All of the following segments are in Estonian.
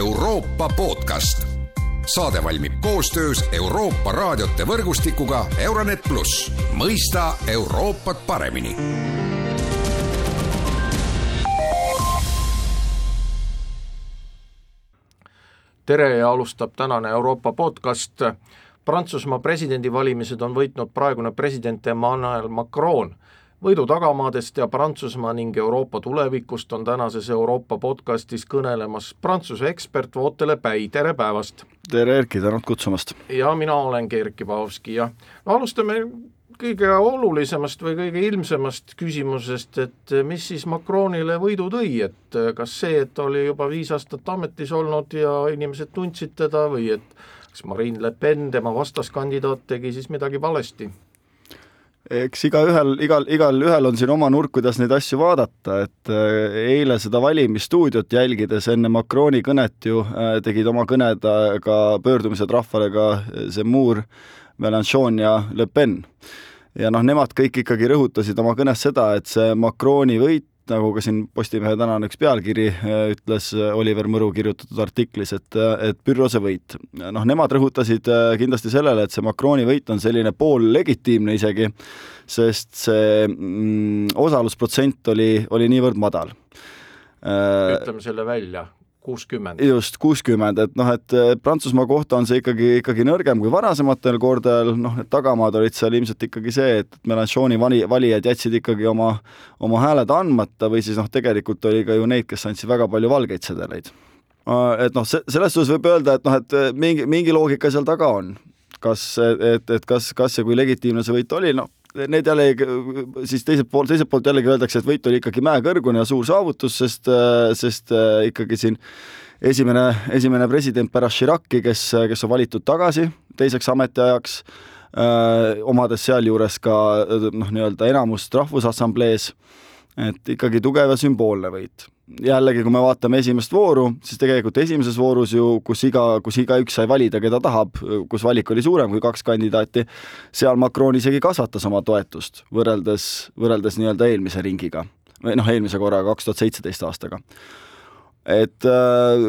Euroopa podcast. saade valmib koostöös Euroopa raadiote võrgustikuga Euronet pluss, mõista Euroopat paremini tere ja alustab tänane Euroopa podcast. Prantsusmaa presidendivalimised on võitnud praegune president Emmanuel Macron. Võidu tagamaadest ja Prantsusmaa ning Euroopa tulevikust on tänases Euroopa podcastis kõnelemas Prantsuse ekspert Vootele Päi, tere päevast! tere Erki, tänud kutsumast! ja mina olen Gerd Kibavski ja no alustame kõige olulisemast või kõige ilmsemast küsimusest, et mis siis Macronile võidu tõi, et kas see, et oli juba viis aastat ametis olnud ja inimesed tundsid teda või et kas Marine Le Pen, tema vastaskandidaat, tegi siis midagi valesti? Eks igaühel, igal, igalühel on siin oma nurk, kuidas neid asju vaadata, et äh, eile seda valimisstuudiot jälgides enne Macroni kõnet ju äh, tegid oma kõnedega pöördumised rahvale ka Zemmour, Mélenchon ja Le Pen. Ja noh, nemad kõik ikkagi rõhutasid oma kõnes seda, et see Macroni võit, nagu ka siin Postimehe tänane üks pealkiri äh, ütles äh, Oliver Mõru kirjutatud artiklis, et, äh, et Pyrrhose võit. noh, nemad rõhutasid kindlasti sellele, et see Macroni võit on selline poollegitiimne isegi, sest see mm, osalusprotsent oli, oli niivõrd madal. ütleme selle välja kuuskümmend. just, kuuskümmend, et noh, et eh, Prantsusmaa kohta on see ikkagi, ikkagi nõrgem kui varasematel kordadel, noh, need tagamaad olid seal ilmselt ikkagi see, et Melanchoni vali, valijad jätsid ikkagi oma, oma hääled andmata või siis noh, tegelikult oli ka ju neid, kes andsid väga palju valgeid sedeleid. et noh, see, selles suhtes võib öelda, et noh, et eh, mingi, mingi loogika seal taga on. kas, et, et kas, kas ja kui legitiimne see võit oli, noh, need jällegi, siis teiselt poolt, teiselt poolt jällegi öeldakse, et võit oli ikkagi mäekõrgune ja suur saavutus, sest, sest äh, ikkagi siin esimene, esimene president pärast Chirac'i, kes, kes on valitud tagasi teiseks ametiajaks, äh, omades sealjuures ka noh, nii-öelda enamust Rahvusassamblees, et ikkagi tugev ja sümboolne võit. Jällegi, kui me vaatame esimest vooru, siis tegelikult esimeses voorus ju, kus iga, kus igaüks sai valida, keda tahab, kus valik oli suurem kui kaks kandidaati, seal Macron isegi kasvatas oma toetust võrreldes, võrreldes nii-öelda eelmise ringiga. või noh, eelmise korraga, kaks tuhat seitseteist aastaga. Et äh,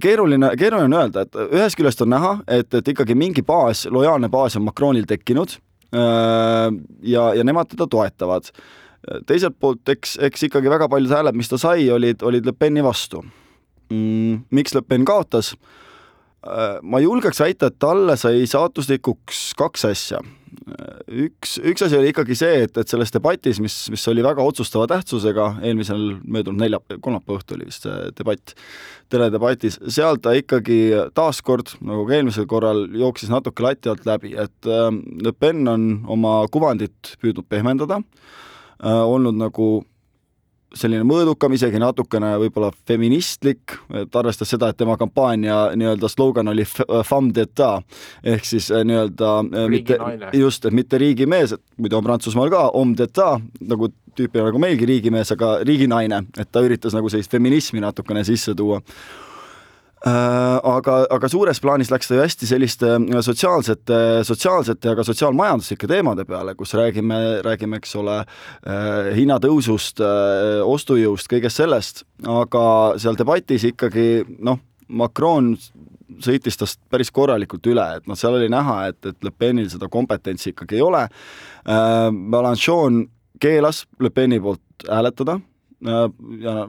keeruline, keeruline on öelda, et ühest küljest on näha, et, et ikkagi mingi baas, lojaalne baas on Macronil tekkinud äh, ja, ja nemad teda toetavad teiselt poolt, eks, eks ikkagi väga paljud hääled, mis ta sai, olid, olid Le Peni vastu mm,. miks Le Pen kaotas? Äh, ma julgeks väita, et talle sai saatuslikuks kaks asja. üks, üks asi oli ikkagi see, et, et selles debatis, mis, mis oli väga otsustava tähtsusega, eelmisel möödunud nelja, kolmapäeva õhtul oli vist see debatt, teledebatis, seal ta ikkagi taaskord, nagu ka eelmisel korral, jooksis natuke lati alt läbi, et äh, Le Pen on oma kuvandit püüdnud pehmendada äh,, Äh, olnud nagu selline mõõdukam, isegi natukene võib-olla feministlik, et arvestades seda, et tema kampaania nii-öelda slogan oli femme d'etat ehk siis äh, nii-öelda äh, mitte, just, et mitte riigimees, et muidu on Prantsusmaal ka homme d'etat, nagu tüüpina nagu meilgi riigimees, aga riiginaine, et ta üritas nagu sellist feminismi natukene sisse tuua. Äh, aga, aga suures plaanis läks ta ju hästi selliste äh, sotsiaalsete, sotsiaalsete ja ka sotsiaalmajanduslike teemade peale, kus räägime, räägime, eks ole, äh, hinnatõusust, ostujõust, kõigest sellest, aga seal debatis ikkagi noh, Macron sõitis tast päris korralikult üle, et noh, seal oli näha, et, et Le Penil seda kompetentsi ikkagi ei ole äh,. Mélenchon keelas Le Peni poolt hääletada äh, ja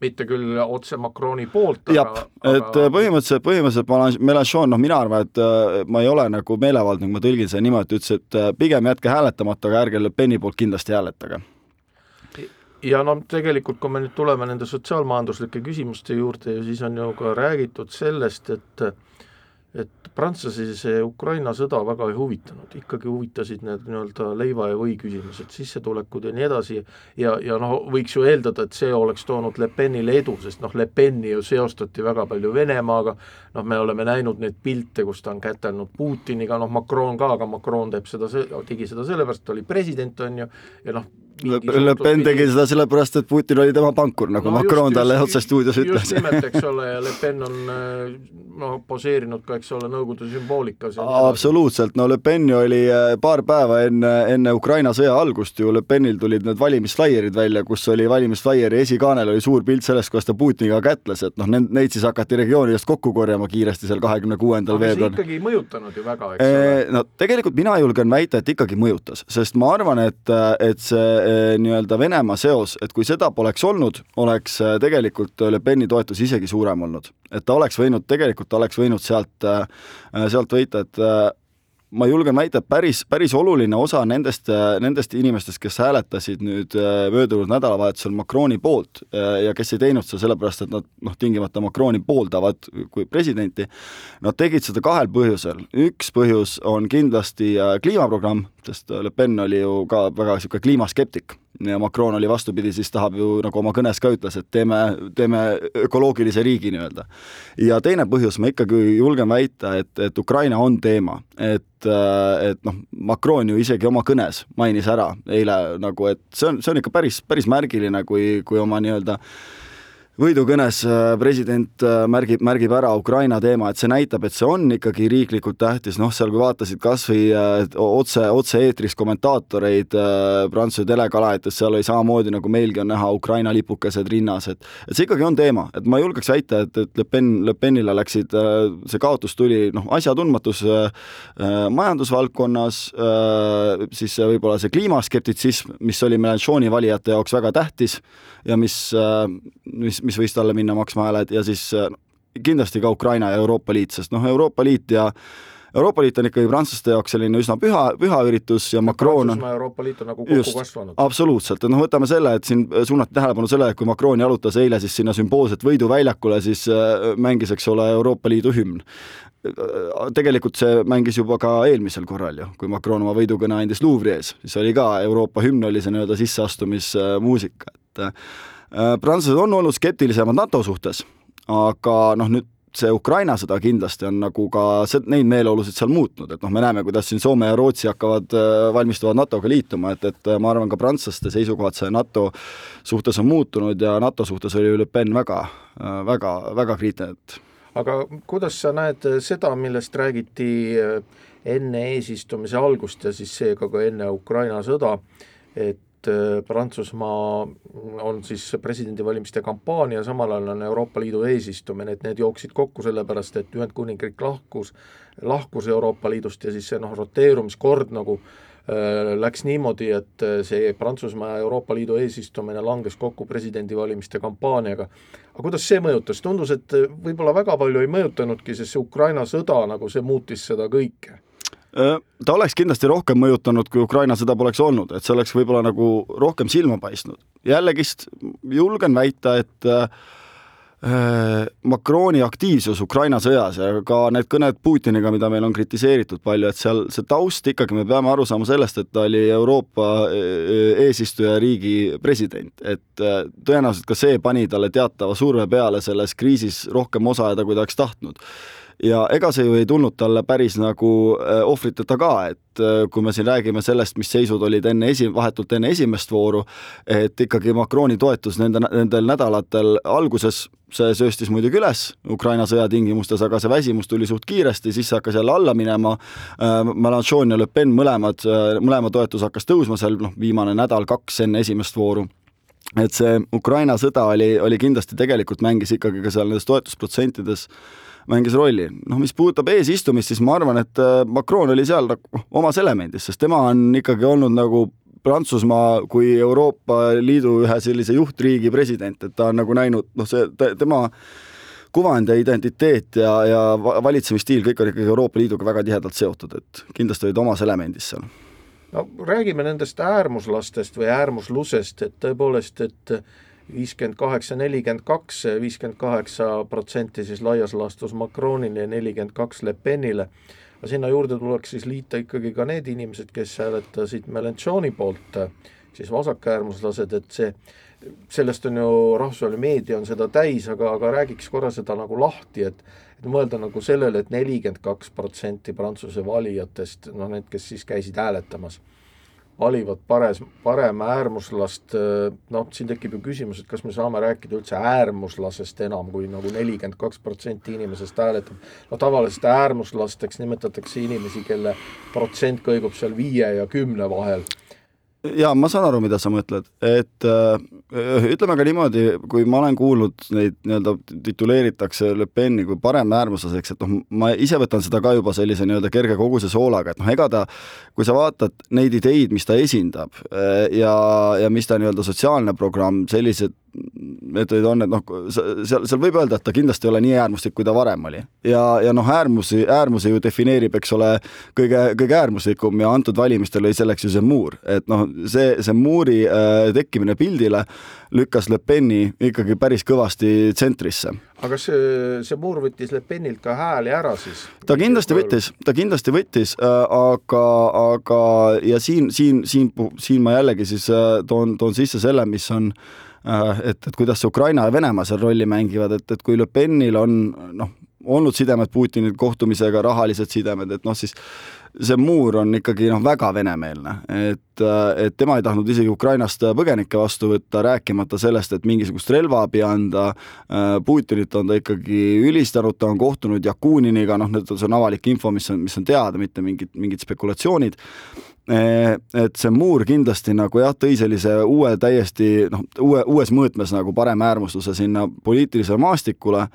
mitte küll otse Macroni poolt, aga et aga... põhimõtteliselt, põhimõtteliselt Mélenchon, noh, mina arvan, et äh, ma ei ole nagu meelevaldne, kui ma tõlgin seda niimoodi, ütles, et äh, pigem jätke hääletamata, aga ärge Le Peni poolt kindlasti hääletage. ja no tegelikult, kui me nüüd tuleme nende sotsiaalmajanduslike küsimuste juurde, siis on ju ka räägitud sellest, et et prantslasi see Ukraina sõda väga ei huvitanud, ikkagi huvitasid need nii-öelda leiva ja või küsimused, sissetulekud ja nii edasi, ja, ja noh, võiks ju eeldada, et see oleks toonud Le Penile edu, sest noh, Le Peni ju seostati väga palju Venemaaga, noh, me oleme näinud neid pilte, kus ta on kätelnud Putiniga, noh, Macron ka, aga Macron teeb seda, tegi seda sellepärast, ta oli president, on ju, ja noh, Le Pen tegi seda sellepärast, et Putin oli tema pankur, nagu no, Macron talle otse stuudios ütles. just nimelt, eks ole, ja Le Pen on noh, poseerinud ka, eks ole, Nõukogude sümboolikas. absoluutselt, no Le Pen ju oli äh, paar päeva enne, enne Ukraina sõja algust ju Le Penil tulid need valimisflaierid välja, kus oli valimisflaieri esikaanel oli suur pilt sellest, kuidas ta Putiniga kätles, et noh, neid siis hakati regioonidest kokku korjama kiiresti seal kahekümne kuuendal veebruaril. ikkagi ei mõjutanud ju väga, eks ole. no tegelikult mina julgen väita, et ikkagi mõjutas, sest ma arvan, et, et see nii-öelda Venemaa seos, et kui seda poleks olnud, oleks eh, tegelikult Le Peni toetus isegi suurem olnud. et ta oleks võinud, tegelikult ta oleks võinud sealt, sealt võita, et ma julgen väita, et päris, päris oluline osa nendest, nendest inimestest, kes hääletasid nüüd äh, möödunud nädalavahetusel Macroni poolt äh, ja kes ei teinud seda sellepärast, et nad noh, tingimata Macroni pooldavad kui presidenti, nad tegid seda kahel põhjusel. üks põhjus on kindlasti äh, kliimaprogramm, sest Le Pen oli ju ka väga niisugune kliimaskeptik ja Macron oli vastupidi, siis tahab ju, nagu oma kõnes ka ütles, et teeme, teeme ökoloogilise riigi nii-öelda. ja teine põhjus, ma ikkagi julgen väita, et, et Ukraina on teema, et et noh, Macron ju isegi oma kõnes mainis ära eile nagu, et see on, see on ikka päris, päris märgiline, kui, kui oma nii-öelda äh, võidukõnes äh, president äh, märgib, märgib ära Ukraina teema, et see näitab, et see on ikkagi riiklikult tähtis, noh, seal kui vaatasid kas või äh, otse, otse-eetris kommentaatoreid Prantsuse telekanalites, seal oli samamoodi, nagu meilgi on näha, Ukraina lipukesed rinnas, et et see ikkagi on teema, et ma julgeks väita, et, et Le Pen, Le Penile läksid, see kaotus tuli noh, asjatundmatus majandusvaldkonnas, siis võib-olla see kliimaskeptitsism, mis oli Melanchoni valijate jaoks väga tähtis ja mis, mis, mis võis talle minna maksma hääled ja siis äh, kindlasti ka Ukraina ja Euroopa Liit, sest noh, Euroopa Liit ja Euroopa Liit on ikkagi prantslaste jaoks selline üsna püha, püha üritus ja Macron on Euroopa Liit on nagu kokku just, kasvanud. absoluutselt, et noh, võtame selle, et siin suunati tähelepanu sellele, et kui Macron jalutas eile siis sinna sümboolselt võiduväljakule, siis äh, mängis, eks ole, Euroopa Liidu hümn tegelikult see mängis juba ka eelmisel korral ju, kui Macron oma võidukõne andis Louvre'i ees, siis oli ka Euroopa hümn oli see nii-öelda sisseastumismuusika, et Äh, prantslased on olnud skeptilisemad NATO suhtes, aga noh, nüüd see Ukraina sõda kindlasti on nagu ka neid meeleolusid seal muutnud, et noh, me näeme, kuidas siin Soome ja Rootsi hakkavad, äh, valmistuvad NATO-ga liituma, et, et äh, ma arvan, ka prantslaste seisukohad see NATO suhtes on muutunud ja NATO suhtes oli Le Pen väga, väga, väga kriitiline, et aga kuidas sa näed seda, millest räägiti enne eesistumise algust ja siis seega ka enne Ukraina sõda, et äh, Prantsusmaa on siis presidendivalimiste kampaania, samal ajal on Euroopa Liidu eesistumine, et need jooksid kokku sellepärast, et Ühendkuningriik lahkus, lahkus Euroopa Liidust ja siis see noh, roteerumiskord nagu äh, läks niimoodi, et äh, see Prantsusmaa ja Euroopa Liidu eesistumine langes kokku presidendivalimiste kampaaniaga. aga kuidas see mõjutas, tundus, et võib-olla väga palju ei mõjutanudki, sest see Ukraina sõda nagu see muutis seda kõike ta oleks kindlasti rohkem mõjutanud, kui Ukraina sõda poleks olnud, et see oleks võib-olla nagu rohkem silma paistnud. jällegist julgen väita, et äh, Macroni aktiivsus Ukraina sõjas ja ka need kõned Putiniga, mida meil on kritiseeritud palju, et seal see taust ikkagi, me peame aru saama sellest, et ta oli Euroopa eesistujariigi president, et tõenäoliselt ka see pani talle teatava surve peale selles kriisis rohkem osaleda, kui ta oleks tahtnud ja ega see ju ei tulnud talle päris nagu äh, ohvriteta ka, et äh, kui me siin räägime sellest, mis seisud olid enne esi, vahetult enne esimest vooru, et ikkagi Macroni toetus nende, nendel nädalatel alguses see sööstis muidugi üles Ukraina sõja tingimustes, aga see väsimus tuli suht kiiresti, siis see hakkas jälle alla minema. Äh, Mélenchon ja Le Pen mõlemad, mõlema toetus hakkas tõusma seal noh, viimane nädal-kaks enne esimest vooru et see Ukraina sõda oli, oli kindlasti tegelikult mängis ikkagi ka seal nendes toetusprotsentides mängis rolli. noh, mis puudutab eesistumist, siis ma arvan, et äh, Macron oli seal noh, omas elemendis, sest tema on ikkagi olnud nagu Prantsusmaa kui Euroopa Liidu ühe sellise juhtriigi president, et ta on nagu näinud, noh, see tema kuvand ja identiteet ja, ja valitsemisstiil, kõik on ikkagi Euroopa Liiduga väga tihedalt seotud, et kindlasti olid omas elemendis seal. No räägime nendest äärmuslastest või äärmuslusest, et tõepoolest, et viiskümmend kaheksa, nelikümmend kaks, viiskümmend kaheksa protsenti siis laias laastus Macronile ja nelikümmend kaks Le Penile. aga sinna juurde tuleks siis liita ikkagi ka need inimesed, kes hääletasid Melanchoni poolt, siis vasakäärmuslased, et see, sellest on ju, rahvusvaheline meedia on seda täis, aga, aga räägiks korra seda nagu lahti, et et mõelda nagu sellele et, et nelikümmend kaks protsenti Prantsuse valijatest, noh need, kes siis käisid hääletamas valivad pares, paremäärmuslast, noh, siin tekib ju küsimus, et kas me saame rääkida üldse äärmuslasest enam, kui nagu nelikümmend kaks protsenti inimesest hääletab. no tavaliselt äärmuslasteks nimetatakse inimesi, kelle protsent kõigub seal viie ja kümne vahel jaa, ma saan aru, mida sa mõtled, et äh, ütleme ka niimoodi, kui ma olen kuulnud neid nii-öelda tituleeritakse Le Peni kui paremäärmuslaseks, et noh, ma ise võtan seda ka juba sellise nii-öelda kerge koguse soolaga, et noh, ega ta, kui sa vaatad neid ideid, mis ta esindab äh, ja, ja mis ta nii-öelda sotsiaalne programm, sellised meetodid on, et noh, seal, seal võib öelda, et ta kindlasti ei ole nii äärmuslik, kui ta varem oli. ja, ja noh, äärmusi, äärmusi ju defineerib, eks ole, kõige, kõige äärmuslikum ja antud valimistel oli selleks ju see muur, et noh, see, see muuri äh, tekkimine pildile lükkas Le Peni ikkagi päris kõvasti tsentrisse. aga see, see muur võttis Le Penilt ka hääli ära siis? ta kindlasti võttis, ta kindlasti võttis äh,, aga, aga ja siin, siin, siin, siin ma jällegi siis äh, toon, toon sisse selle, mis on Äh, et, et kuidas see Ukraina ja Venemaa seal rolli mängivad, et, et kui Le Penil on noh, olnud sidemed Putini kohtumisega, rahalised sidemed, et noh, siis see muur on ikkagi noh, väga venemeelne, et, et tema ei tahtnud isegi Ukrainast põgenikke vastu võtta, rääkimata sellest, et mingisugust relvaabi anda. Putinit on ta ikkagi ülistanud, ta on kohtunud Jakuniniga, noh, need, see on avalik info, mis on, mis on teada, mitte mingid, mingid spekulatsioonid Eh, et see muur kindlasti nagu jah, tõi sellise uue täiesti noh, uue, uues mõõtmes nagu paremäärmusluse sinna poliitilisele maastikule,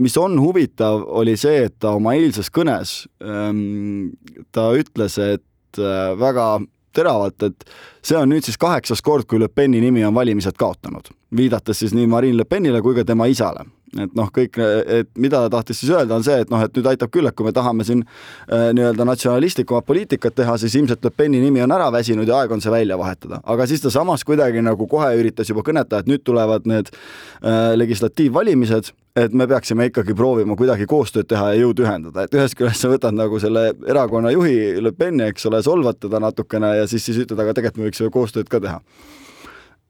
mis on huvitav, oli see, et ta oma eilses kõnes ähm, ta ütles, et äh, väga teravalt, et see on nüüd siis kaheksas kord, kui Le Peni nimi on valimised kaotanud, viidates siis nii Marine Le Penile kui ka tema isale. Et noh, kõik, et mida ta tahtis siis öelda, on see, et noh, et nüüd aitab küll, et kui me tahame siin äh, nii-öelda natsionalistlikumat poliitikat teha, siis ilmselt Le Peni nimi on ära väsinud ja aeg on see välja vahetada. aga siis ta samas kuidagi nagu kohe üritas juba kõnetada, et nüüd tulevad need äh, legislatiivvalimised, et me peaksime ikkagi proovima kuidagi koostööd teha ja jõud ühendada, et ühest küljest sa võtad nagu selle erakonna juhi Le Peni, eks ole, solvad teda natukene ja siis, siis ütled, aga tegelikult me võiksime koostööd ka teha.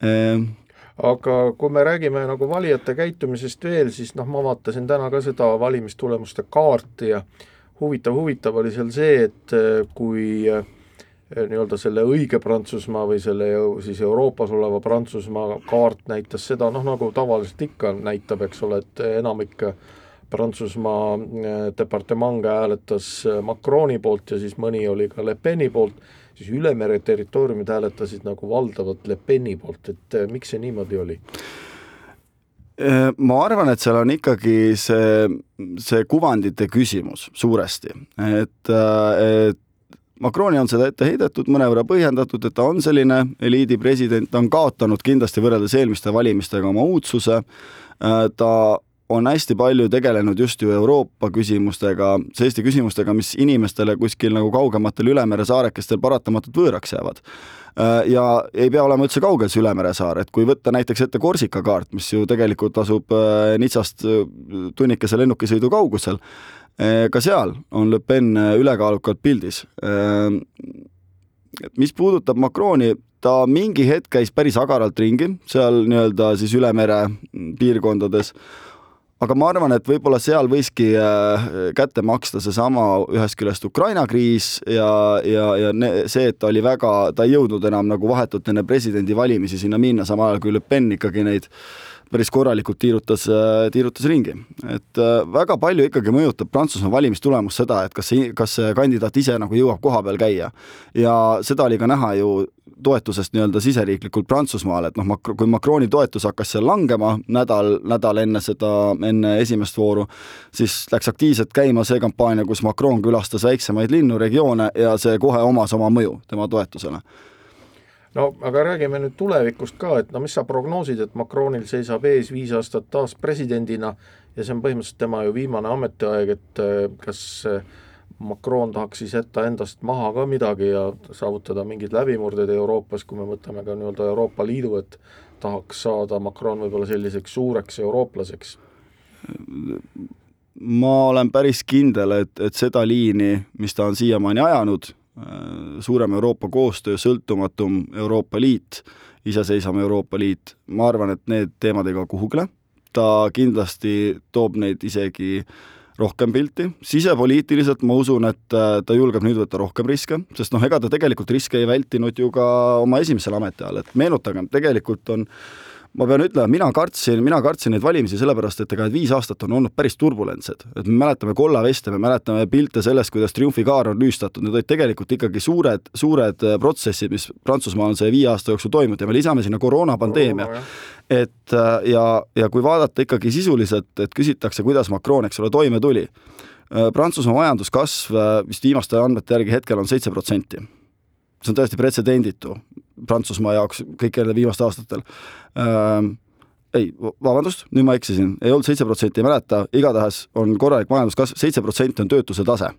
Ehm. Aga kui me räägime nagu valijate käitumisest veel, siis noh, ma vaatasin täna ka seda valimistulemuste kaarti ja huvitav, huvitav oli seal see, et kui eh, nii-öelda selle õige Prantsusmaa või selle siis Euroopas oleva Prantsusmaa kaart näitas seda, noh nagu tavaliselt ikka näitab, eks ole, et enamik Prantsusmaa eh, departemange hääletas Macroni poolt ja siis mõni oli ka Le Peni poolt siis üle mere territooriumid hääletasid nagu valdavalt Le Peni poolt, et miks see niimoodi oli? Ma arvan, et seal on ikkagi see, see kuvandite küsimus suuresti, et, et Macroni on seda ette heidetud, mõnevõrra põhjendatud, et ta on selline eliidi president, ta on kaotanud kindlasti võrreldes eelmiste valimistega oma uudsuse, ta on hästi palju tegelenud just ju Euroopa küsimustega, selliste küsimustega, mis inimestele kuskil nagu kaugematel ülemere saarekestel paratamatult võõraks jäävad. Äh, ja ei pea olema üldse kaugel see ülemere saar, et kui võtta näiteks ette Korsika kaart, mis ju tegelikult asub äh, Nitsast äh, tunnikese lennukisõidu kaugusel, ka seal on Le Pen ülekaalukalt pildis. mis puudutab Macroni, ta mingi hetk käis päris agaralt ringi seal nii-öelda siis ülemere piirkondades aga ma arvan, et võib-olla seal võiski äh, kätte maksta seesama ühest küljest Ukraina kriis ja, ja, ja see, et ta oli väga, ta ei jõudnud enam nagu vahetult enne presidendivalimisi sinna minna, samal ajal kui Le Pen ikkagi neid päris korralikult tiirutas, äh, tiirutas ringi. et äh, väga palju ikkagi mõjutab Prantsusmaa valimistulemust seda, et kas see, kas see kandidaat ise nagu jõuab koha peal käia. ja seda oli ka näha ju toetusest nii-öelda siseriiklikult Prantsusmaale, et noh, Macron, kui Macroni toetus hakkas seal langema nädal, nädal enne seda, enne esimest vooru, siis läks aktiivselt käima see kampaania, kus Macron külastas väiksemaid linnu, regioone ja see kohe omas oma mõju tema toetusele no aga räägime nüüd tulevikust ka, et no mis sa prognoosid, et Macronil seisab ees viis aastat taas presidendina ja see on põhimõtteliselt tema ju viimane ametiaeg, et kas äh, Macron tahaks siis jätta endast maha ka midagi ja saavutada mingeid läbimurdeid Euroopas, kui me võtame ka nii-öelda Euroopa Liidu, et tahaks saada Macron võib-olla selliseks suureks eurooplaseks? ma olen päris kindel, et, et seda liini, mis ta on siiamaani ajanud, suurem Euroopa koostöö, sõltumatum Euroopa Liit, iseseisvam Euroopa Liit, ma arvan, et need teemad ei kao kuhugile, ta kindlasti toob neid isegi äh, rohkem pilti, sisepoliitiliselt ma usun, et äh, ta julgeb nüüd võtta rohkem riske, sest noh, ega ta tegelikult riske ei vältinud ju ka oma esimesel ametiajal, et meenutagem, tegelikult on ma pean ütlema, mina kartsin, mina kartsin neid valimisi sellepärast, et ega need viis aastat on olnud päris turbulentsed. et me mäletame kollaveste, me mäletame pilte sellest, kuidas triumfikaar on lüüstatud, need olid tegelikult ikkagi suured, suured äh, protsessid, mis Prantsusmaal on see viie aasta jooksul toimunud ja me lisame sinna koroonapandeemia Koroona, et äh, ja, ja kui vaadata ikkagi sisuliselt, et küsitakse, kuidas Macron, eks ole, toime tuli. Äh, Prantsusmaa majanduskasv vist viimaste andmete järgi hetkel on seitse protsenti. see on täiesti pretsedenditu Prantsusmaa jaoks kõikidel viimastel aastatel. Ähm,. ei, vabandust, nüüd ma eksisin, ei olnud seitse protsenti, ei mäleta, igatahes on korralik majanduskasv, seitse protsenti on töötuse tase.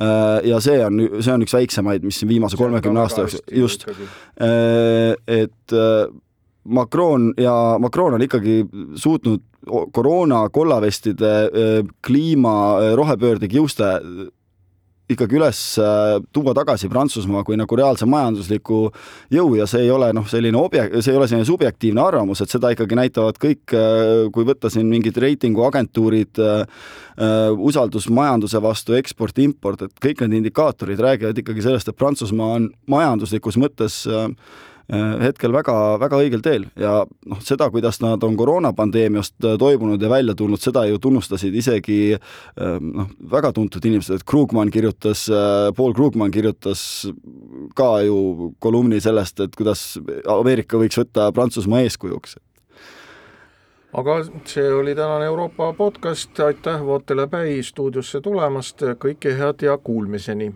Äh, ja see on, see on üks väiksemaid, mis siin viimase kolmekümne aasta jooksul, just, äh, et äh, Macron ja Macron on ikkagi suutnud koroona kollavestide kliima rohepöörde kiuste ikkagi üles äh, tuua tagasi Prantsusmaa kui nagu reaalse majandusliku jõu ja see ei ole noh, selline objek-, see ei ole selline subjektiivne arvamus, et seda ikkagi näitavad kõik, äh, kui võtta siin mingid reitinguagentuurid, äh, usaldus majanduse vastu, eksport, import, et kõik need indikaatorid räägivad ikkagi sellest, et Prantsusmaa on majanduslikus mõttes äh, hetkel väga, väga õigel teel. Ja noh, seda, kuidas nad on koroonapandeemiast äh, toibunud ja välja tulnud, seda ju tunnustasid isegi äh, noh, väga tuntud inimesed, et Krugman kirjutas, Paul Krugman kirjutas ka ju kolumni sellest, et kuidas Ameerika võiks võtta Prantsusmaa eeskujuks. Aga see oli tänane Euroopa podcast, aitäh Vootele Päi stuudiosse tulemast, kõike head ja kuulmiseni!